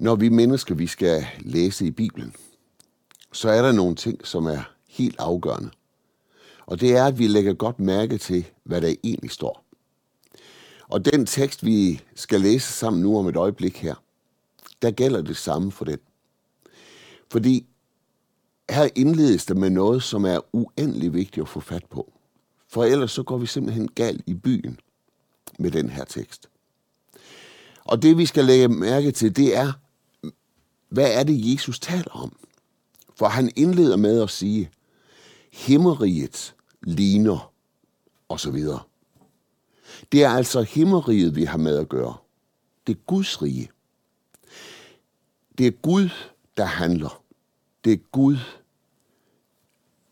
Når vi mennesker, vi skal læse i Bibelen, så er der nogle ting, som er helt afgørende. Og det er, at vi lægger godt mærke til, hvad der egentlig står. Og den tekst, vi skal læse sammen nu om et øjeblik her, der gælder det samme for den. Fordi her indledes det med noget, som er uendelig vigtigt at få fat på. For ellers så går vi simpelthen galt i byen med den her tekst. Og det vi skal lægge mærke til, det er, hvad er det, Jesus taler om? For han indleder med at sige, himmeriget ligner, og så videre. Det er altså himmeriget, vi har med at gøre. Det er Guds rige. Det er Gud, der handler. Det er Gud,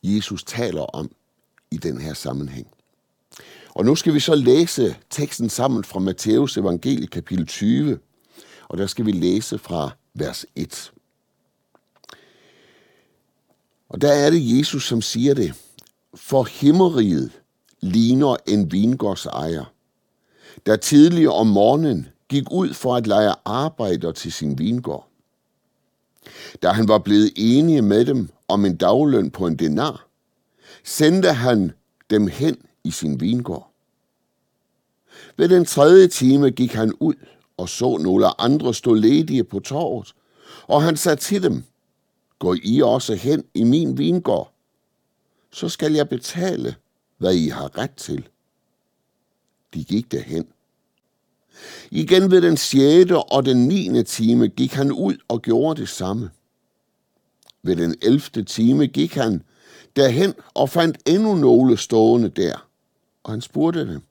Jesus taler om i den her sammenhæng. Og nu skal vi så læse teksten sammen fra Matteus evangelie kapitel 20, og der skal vi læse fra vers 1. Og der er det Jesus, som siger det. For himmeriget ligner en vingårds ejer, der tidligere om morgenen gik ud for at lege arbejder til sin vingård. Da han var blevet enige med dem om en dagløn på en denar, sendte han dem hen i sin vingård. Ved den tredje time gik han ud og så nogle andre stå ledige på torvet, og han sagde til dem, gå I også hen i min vingård, så skal jeg betale, hvad I har ret til. De gik derhen. Igen ved den sjette og den niende time gik han ud og gjorde det samme. Ved den elfte time gik han derhen og fandt endnu nogle stående der, og han spurgte dem,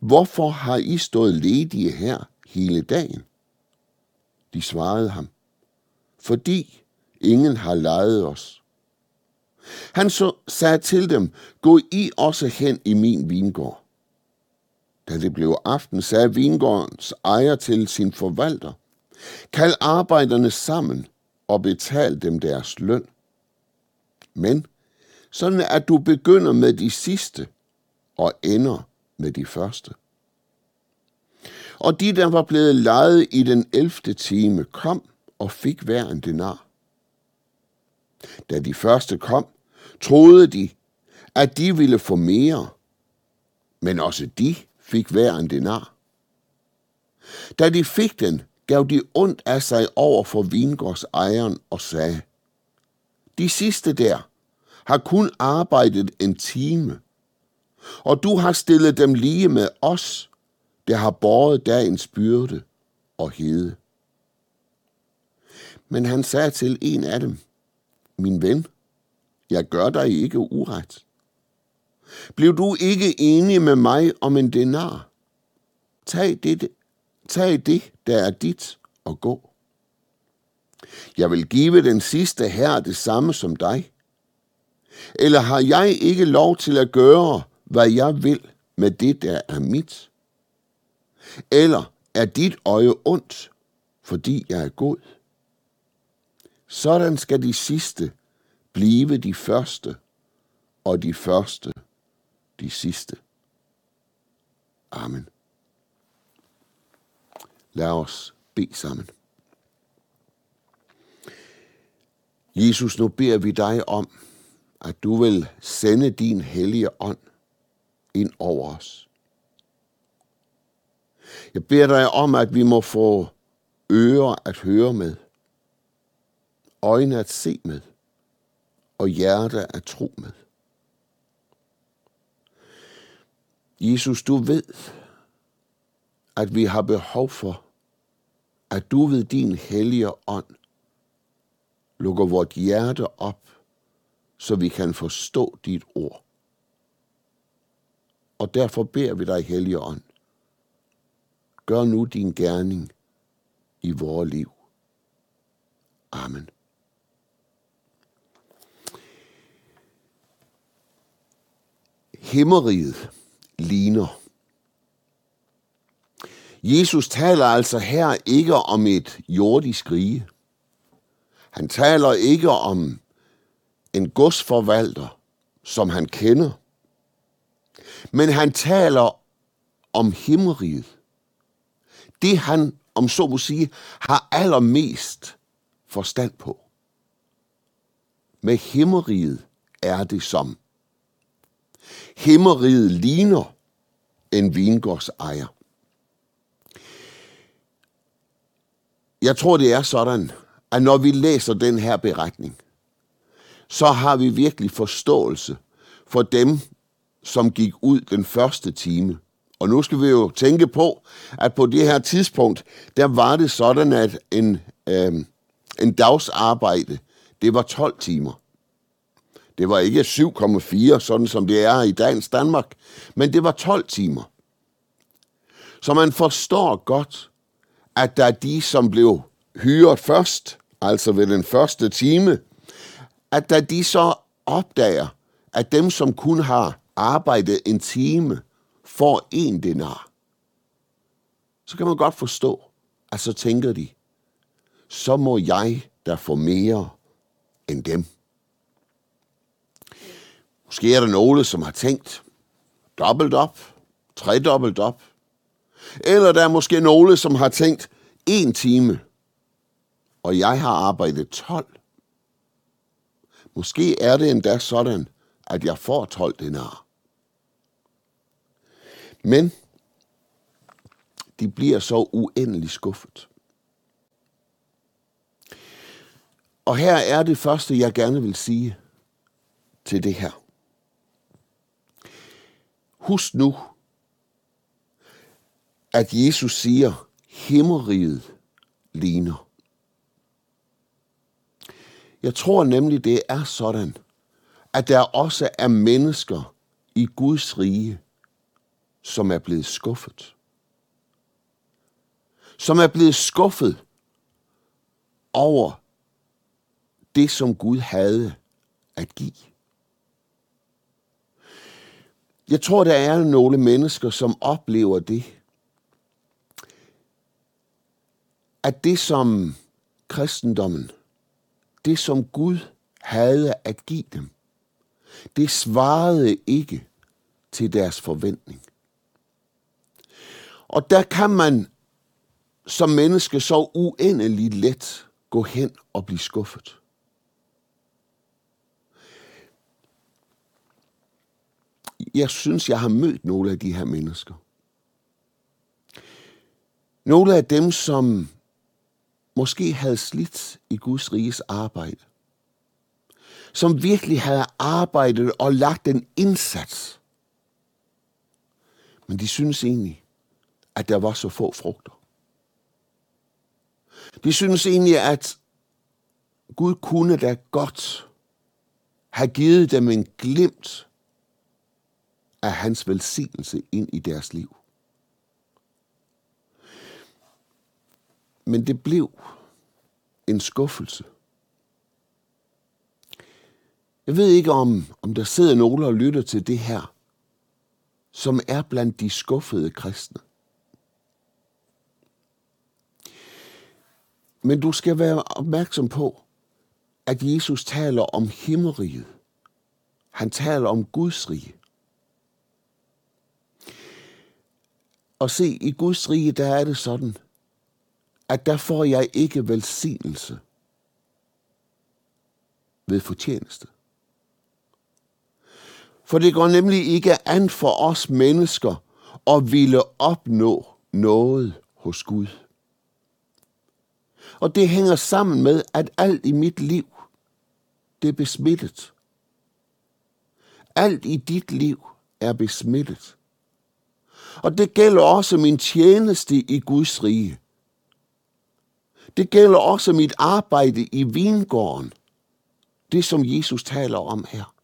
Hvorfor har I stået ledige her hele dagen? De svarede ham, fordi ingen har lejet os. Han så sagde til dem, gå I også hen i min vingård. Da det blev aften, sagde vingårdens ejer til sin forvalter, kald arbejderne sammen og betal dem deres løn. Men sådan at du begynder med de sidste og ender med de første. Og de, der var blevet lejet i den elfte time, kom og fik hver en denar. Da de første kom, troede de, at de ville få mere, men også de fik hver en denar. Da de fik den, gav de ondt af sig over for vingårdsejeren og sagde, de sidste der har kun arbejdet en time, og du har stillet dem lige med os, der har båret dagens byrde og hede. Men han sagde til en af dem, min ven, jeg gør dig ikke uret. Bliv du ikke enig med mig om en denar? Tag det, tag det, der er dit, og gå. Jeg vil give den sidste her det samme som dig. Eller har jeg ikke lov til at gøre, hvad jeg vil med det, der er mit? Eller er dit øje ondt, fordi jeg er god? Sådan skal de sidste blive de første, og de første de sidste. Amen. Lad os bede sammen. Jesus, nu beder vi dig om, at du vil sende din hellige ånd ind over os. Jeg beder dig om, at vi må få ører at høre med, øjne at se med, og hjerte at tro med. Jesus, du ved, at vi har behov for, at du ved din hellige ånd lukker vort hjerte op, så vi kan forstå dit ord. Og derfor beder vi dig, Hellige Ånd, gør nu din gerning i vores liv. Amen. Himmeriget ligner. Jesus taler altså her ikke om et jordisk rige. Han taler ikke om en godsforvalter, som han kender. Men han taler om himmeriget. Det han om så må sige, har allermest forstand på. Med himmeriget er det som. Himmeriget ligner en vingårdsejer. Jeg tror, det er sådan, at når vi læser den her beretning, så har vi virkelig forståelse for dem, som gik ud den første time. Og nu skal vi jo tænke på, at på det her tidspunkt, der var det sådan, at en, øh, en dagsarbejde, det var 12 timer. Det var ikke 7,4, sådan som det er i dagens Danmark, men det var 12 timer. Så man forstår godt, at der er de, som blev hyret først, altså ved den første time, at der de så opdager, at dem, som kun har arbejde en time, for en denar, så kan man godt forstå, at så tænker de, så må jeg der få mere end dem. Måske er der nogle, som har tænkt dobbelt op, tredobbelt op. Eller der er måske nogle, som har tænkt en time, og jeg har arbejdet 12. Måske er det endda sådan, at jeg får 12 denar. Men de bliver så uendelig skuffet. Og her er det første, jeg gerne vil sige til det her. Husk nu, at Jesus siger, himmeriget ligner. Jeg tror nemlig, det er sådan, at der også er mennesker i Guds rige, som er blevet skuffet. Som er blevet skuffet over det, som Gud havde at give. Jeg tror, der er nogle mennesker, som oplever det. At det, som kristendommen, det som Gud havde at give dem, det svarede ikke til deres forventning. Og der kan man som menneske så uendeligt let gå hen og blive skuffet. jeg synes, jeg har mødt nogle af de her mennesker. Nogle af dem, som måske havde slidt i Guds riges arbejde. Som virkelig havde arbejdet og lagt en indsats. Men de synes egentlig, at der var så få frugter. De synes egentlig, at Gud kunne da godt have givet dem en glimt af hans velsignelse ind i deres liv. Men det blev en skuffelse. Jeg ved ikke, om, om der sidder nogen og lytter til det her, som er blandt de skuffede kristne. Men du skal være opmærksom på, at Jesus taler om himmeriget. Han taler om Guds rige. Og se, i Guds rige, der er det sådan, at der får jeg ikke velsignelse ved fortjeneste. For det går nemlig ikke an for os mennesker at ville opnå noget hos Gud. Og det hænger sammen med, at alt i mit liv, det er besmittet. Alt i dit liv er besmittet. Og det gælder også min tjeneste i Guds rige. Det gælder også mit arbejde i vingården. Det, som Jesus taler om her.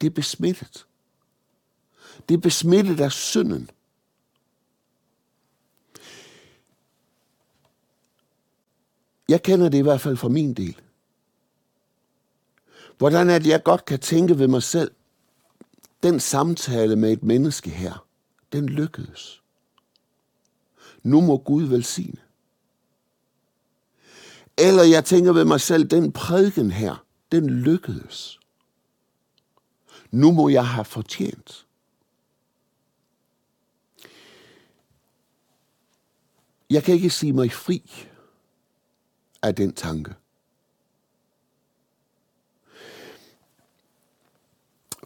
Det er besmittet. Det er besmittet af synden. Jeg kender det i hvert fald for min del. Hvordan er det, jeg godt kan tænke ved mig selv, den samtale med et menneske her, den lykkedes. Nu må Gud velsigne. Eller jeg tænker ved mig selv, den prædiken her, den lykkedes. Nu må jeg have fortjent. Jeg kan ikke sige mig fri af den tanke.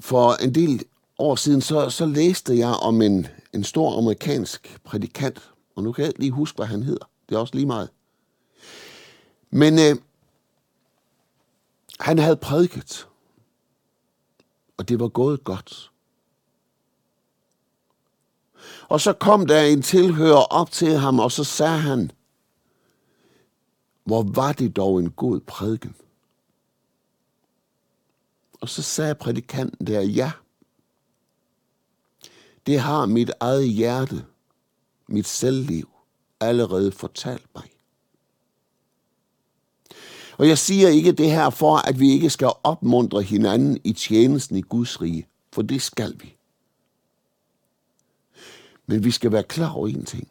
For en del år siden, så, så læste jeg om en, en stor amerikansk prædikant, og nu kan jeg lige huske, hvad han hedder. Det er også lige meget. Men øh, han havde prædiket, og det var gået godt. Og så kom der en tilhører op til ham, og så sagde han, hvor var det dog en god prædiken. Og så sagde prædikanten der, ja, det har mit eget hjerte, mit selvliv, allerede fortalt mig. Og jeg siger ikke det her for, at vi ikke skal opmuntre hinanden i tjenesten i Guds rige, for det skal vi. Men vi skal være klar over en ting.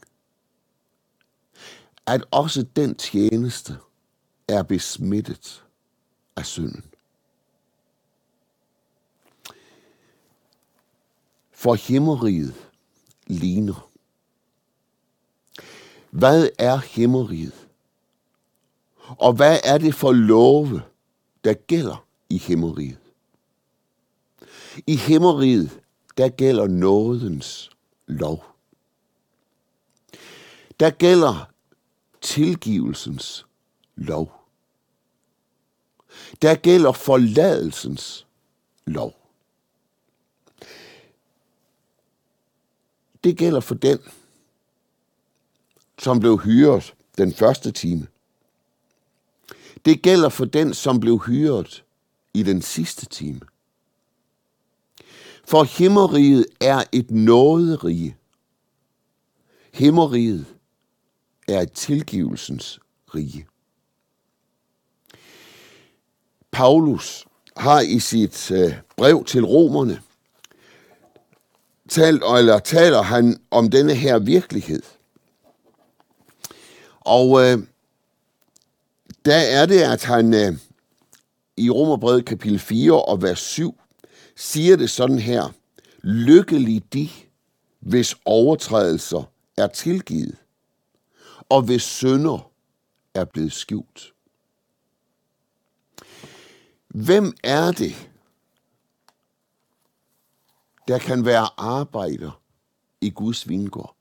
At også den tjeneste er besmittet af synden. For himmeriget ligner. Hvad er himmeriget? Og hvad er det for love, der gælder i himmeriget? I himmeriget, der gælder nådens lov. Der gælder tilgivelsens lov. Der gælder forladelsens lov. Det gælder for den, som blev hyret den første time. Det gælder for den, som blev hyret i den sidste time. For himmeriget er et nåderige. Himmeriget er et tilgivelsens rige. Paulus har i sit øh, brev til romerne talt, eller taler han om denne her virkelighed. Og øh, der er det, at han øh, i Romerbrevet kapitel 4 og vers 7 siger det sådan her. Lykkelig de, hvis overtrædelser er tilgivet, og hvis synder er blevet skjult. Hvem er det, der kan være arbejder i Guds vingård?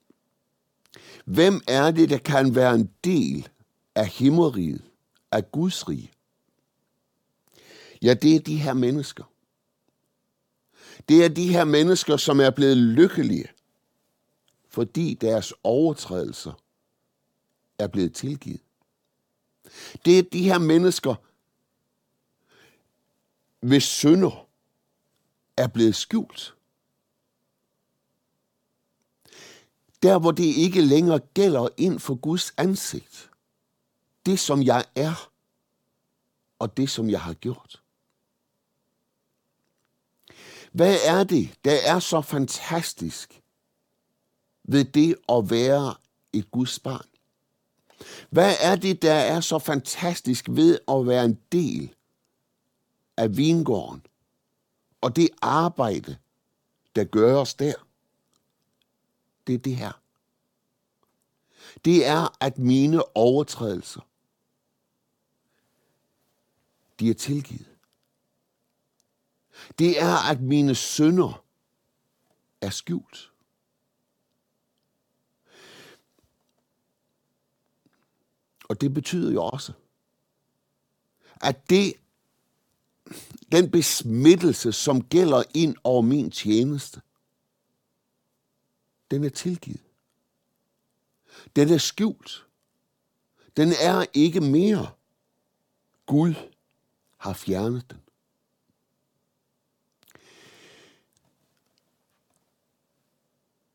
Hvem er det, der kan være en del af himmeriget, af Guds rige? Ja, det er de her mennesker. Det er de her mennesker, som er blevet lykkelige, fordi deres overtrædelser er blevet tilgivet. Det er de her mennesker, hvis synder er blevet skjult. Der, hvor det ikke længere gælder ind for Guds ansigt. Det, som jeg er, og det, som jeg har gjort. Hvad er det, der er så fantastisk ved det at være et Guds barn? Hvad er det, der er så fantastisk ved at være en del af vingården og det arbejde, der gøres der? Det er det her. Det er, at mine overtrædelser, de er tilgivet. Det er, at mine synder er skjult. Og det betyder jo også, at det, den besmittelse, som gælder ind over min tjeneste, den er tilgivet. Den er skjult. Den er ikke mere. Gud har fjernet den.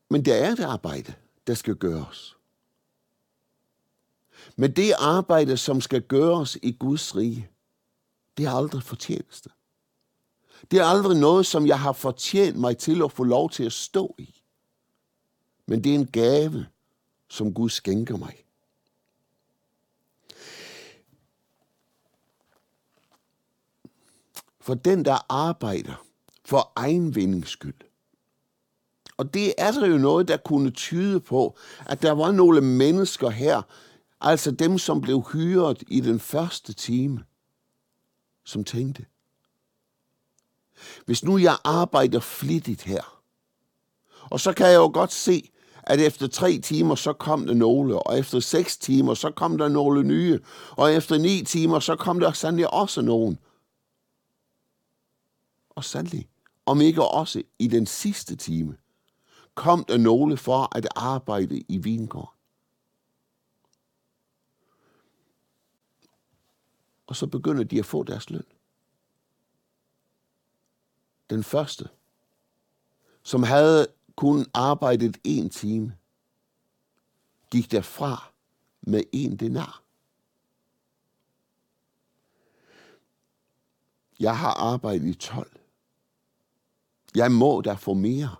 Men der er et arbejde, der skal gøres. Men det arbejde, som skal gøres i Guds rige, det er aldrig fortjeneste. Det er aldrig noget, som jeg har fortjent mig til at få lov til at stå i. Men det er en gave, som Gud skænker mig. For den, der arbejder for egen vindings skyld, Og det er der jo noget, der kunne tyde på, at der var nogle mennesker her, altså dem, som blev hyret i den første time, som tænkte, hvis nu jeg arbejder flittigt her, og så kan jeg jo godt se, at efter tre timer, så kom der nogle, og efter seks timer, så kom der nogle nye, og efter ni timer, så kom der sandelig også nogen. Og sandelig, om ikke også i den sidste time, kom der nogle for at arbejde i vingården. Og så begynder de at få deres løn. Den første, som havde kun arbejdet en time, gik derfra med en denar. Jeg har arbejdet i 12. Jeg må da få mere.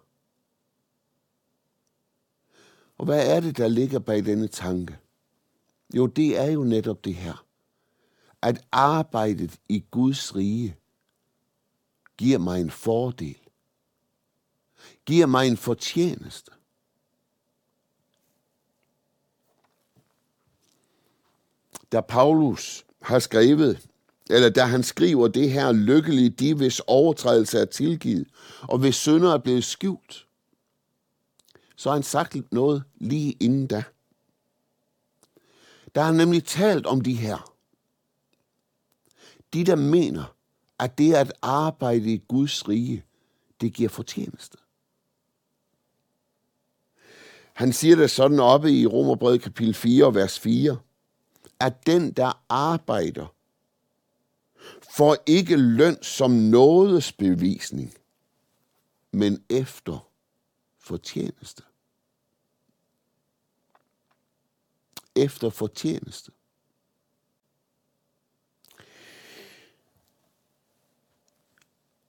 Og hvad er det, der ligger bag denne tanke? Jo, det er jo netop det her. At arbejdet i Guds rige giver mig en fordel. Giver mig en fortjeneste. Da Paulus har skrevet, eller da han skriver det her lykkelige, de hvis overtrædelse er tilgivet, og hvis synder er blevet skjult, så har han sagt noget lige inden da. Der har han nemlig talt om de her. De, der mener, at det at arbejde i Guds rige, det giver fortjeneste. Han siger det sådan oppe i Romerbrevet kapitel 4, vers 4, at den, der arbejder, får ikke løn som nådesbevisning, men efter fortjeneste. Efter fortjeneste.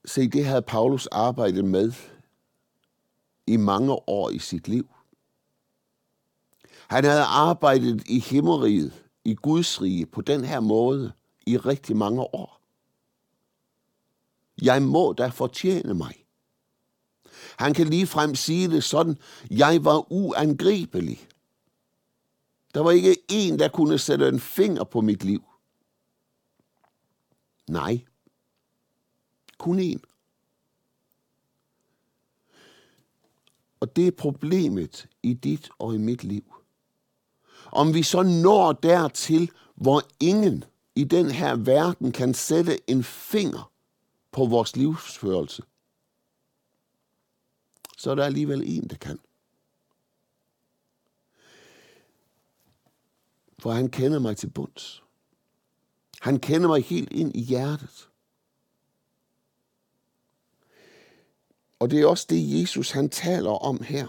Se, det havde Paulus arbejdet med i mange år i sit liv. Han havde arbejdet i himmeriget, i Guds rige, på den her måde i rigtig mange år. Jeg må da fortjene mig. Han kan ligefrem sige det sådan, jeg var uangribelig. Der var ikke en, der kunne sætte en finger på mit liv. Nej, kun en. Og det er problemet i dit og i mit liv. Om vi så når dertil, hvor ingen i den her verden kan sætte en finger på vores livsførelse, så er der alligevel en, der kan. For han kender mig til bunds. Han kender mig helt ind i hjertet. Og det er også det, Jesus han taler om her.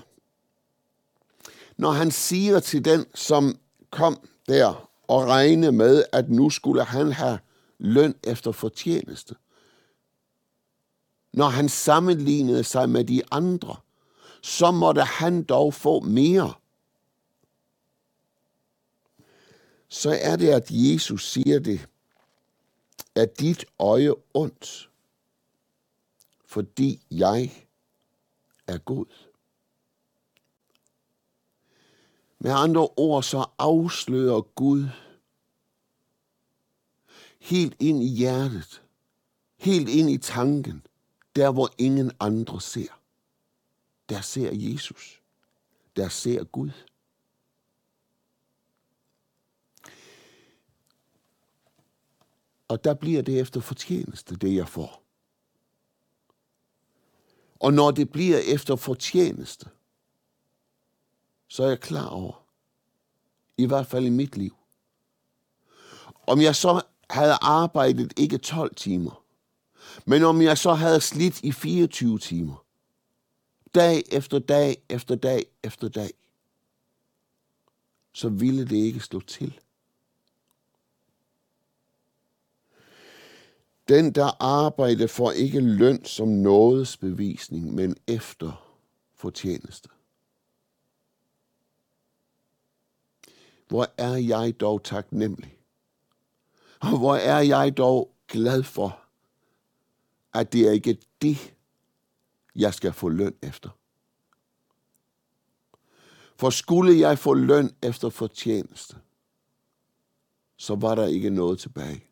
Når han siger til den, som kom der og regne med, at nu skulle han have løn efter fortjeneste. Når han sammenlignede sig med de andre, så måtte han dog få mere. Så er det, at Jesus siger det, at dit øje ondt, fordi jeg er god. Med andre ord så afslører Gud helt ind i hjertet, helt ind i tanken, der hvor ingen andre ser. Der ser Jesus. Der ser Gud. Og der bliver det efter fortjeneste, det jeg får. Og når det bliver efter fortjeneste, så er jeg klar over, i hvert fald i mit liv, om jeg så havde arbejdet ikke 12 timer, men om jeg så havde slidt i 24 timer, dag efter dag efter dag efter dag, så ville det ikke slå til. Den, der arbejder for ikke løn som nådesbevisning, men efter fortjeneste. Hvor er jeg dog taknemmelig. Og hvor er jeg dog glad for, at det er ikke det, jeg skal få løn efter. For skulle jeg få løn efter fortjeneste, så var der ikke noget tilbage.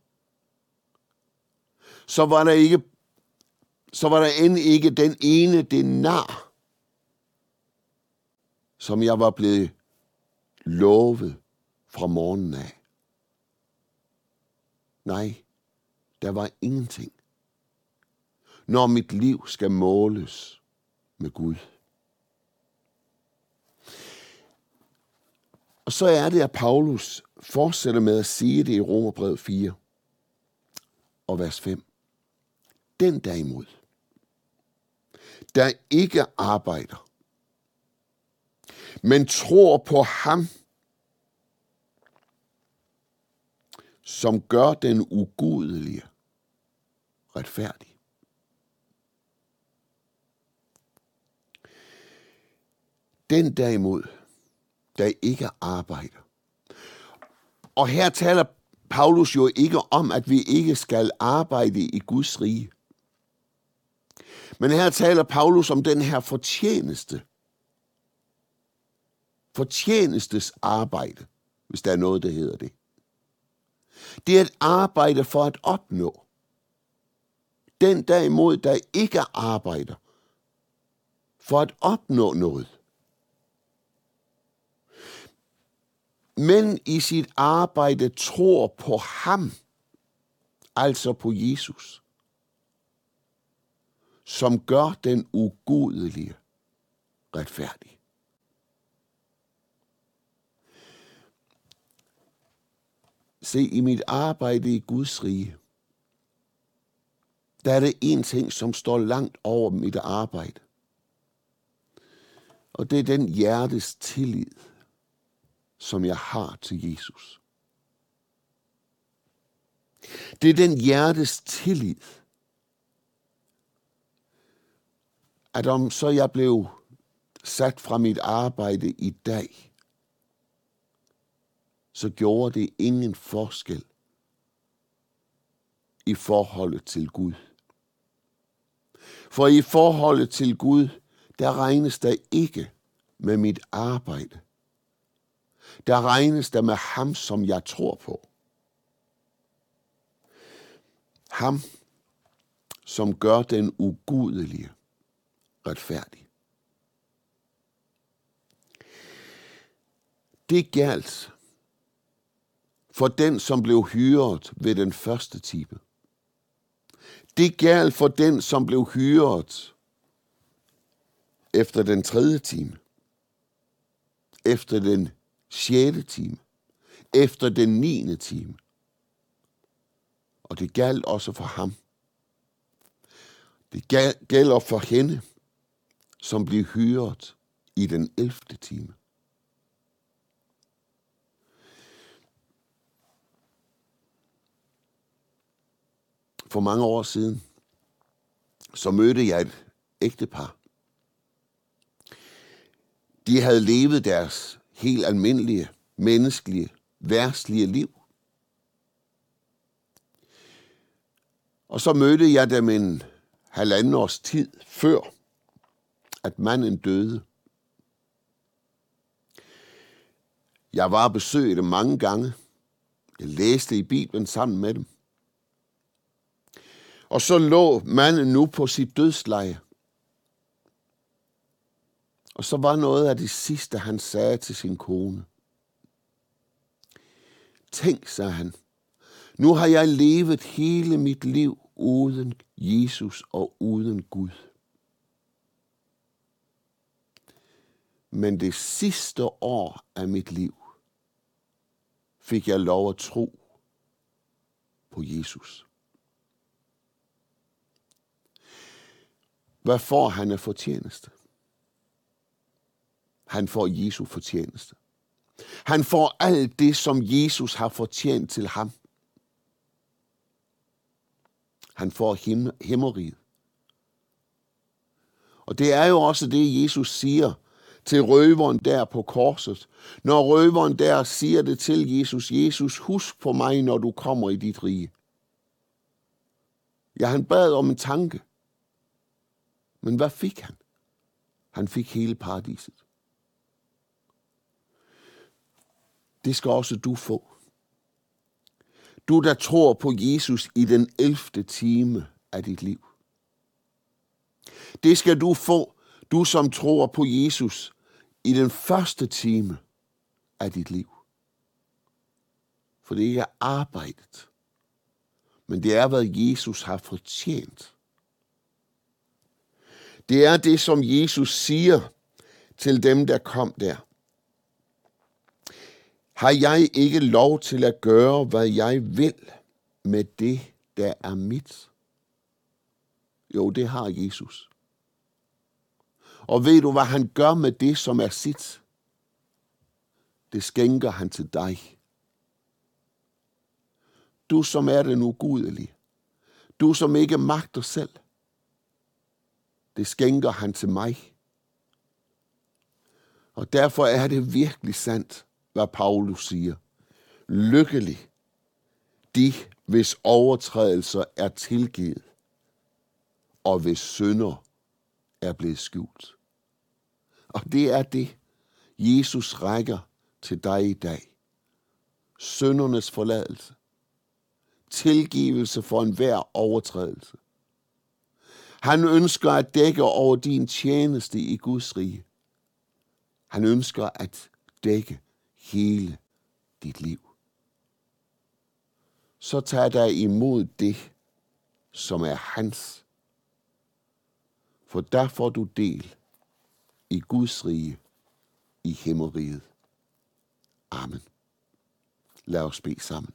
Så var der ikke så var der end ikke den ene denar, som jeg var blevet lovet fra morgenen af. Nej, der var ingenting, når mit liv skal måles med Gud. Og så er det, at Paulus fortsætter med at sige det i Romerbrevet 4 og vers 5. Den derimod, der ikke arbejder, men tror på ham, som gør den ugudelige retfærdig. Den derimod, der ikke arbejder. Og her taler Paulus jo ikke om, at vi ikke skal arbejde i Guds rige. Men her taler Paulus om den her fortjeneste. Fortjenestes arbejde, hvis der er noget, der hedder det. Det er et arbejde for at opnå. Den derimod, der ikke arbejder for at opnå noget. Men i sit arbejde tror på ham, altså på Jesus som gør den ugudelige retfærdig. Se, i mit arbejde i Guds rige, der er det en ting, som står langt over mit arbejde. Og det er den hjertes tillid, som jeg har til Jesus. Det er den hjertes tillid, at om så jeg blev sat fra mit arbejde i dag, så gjorde det ingen forskel i forholdet til Gud. For i forholdet til Gud, der regnes der ikke med mit arbejde. Der regnes der med ham, som jeg tror på. Ham, som gør den ugudelige retfærdig. Det galt for den, som blev hyret ved den første time. Det galt for den, som blev hyret efter den tredje time, efter den sjette time, efter den niende time. Og det galt også for ham. Det gælder for hende, som blev hyret i den 11. time. For mange år siden, så mødte jeg et ægtepar. De havde levet deres helt almindelige, menneskelige, værtslige liv. Og så mødte jeg dem en halvanden års tid før at manden døde. Jeg var besøgt dem mange gange. Jeg læste i Bibelen sammen med dem. Og så lå manden nu på sit dødsleje. Og så var noget af det sidste, han sagde til sin kone. Tænk, sagde han, nu har jeg levet hele mit liv uden Jesus og uden Gud. Men det sidste år af mit liv fik jeg lov at tro på Jesus. Hvad får han af fortjeneste? Han får Jesu fortjeneste. Han får alt det, som Jesus har fortjent til ham. Han får him- himmeriget. Og det er jo også det, Jesus siger til røveren der på korset. Når røveren der siger det til Jesus, Jesus, husk på mig, når du kommer i dit rige. Ja, han bad om en tanke. Men hvad fik han? Han fik hele paradiset. Det skal også du få. Du, der tror på Jesus i den 11. time af dit liv. Det skal du få, du som tror på Jesus i den første time af dit liv. For det ikke er arbejdet, men det er, hvad Jesus har fortjent. Det er det, som Jesus siger til dem, der kom der. Har jeg ikke lov til at gøre, hvad jeg vil med det, der er mit? Jo, det har Jesus. Og ved du, hvad han gør med det, som er sit? Det skænker han til dig. Du, som er den ugudelige. Du, som ikke magter selv. Det skænker han til mig. Og derfor er det virkelig sandt, hvad Paulus siger. Lykkelig de, hvis overtrædelser er tilgivet, og hvis synder er blevet skjult. Og det er det, Jesus rækker til dig i dag. Søndernes forladelse. Tilgivelse for enhver overtrædelse. Han ønsker at dække over din tjeneste i Guds rige. Han ønsker at dække hele dit liv. Så tag dig imod det, som er hans. For der får du del i Guds rige i himmeriget. Amen. Lad os bede sammen.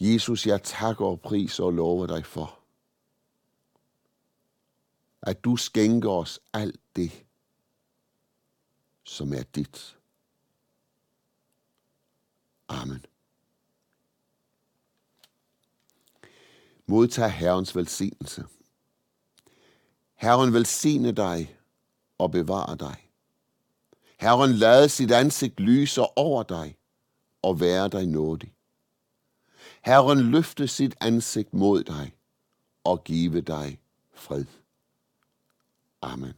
Jesus, jeg takker og priser og lover dig for, at du skænker os alt det, som er dit. Amen. Modtag Herrens velsignelse. Herren velsigne dig og bevare dig. Herren lade sit ansigt lyse over dig og være dig nådig. Herren løfte sit ansigt mod dig og give dig fred. Amen.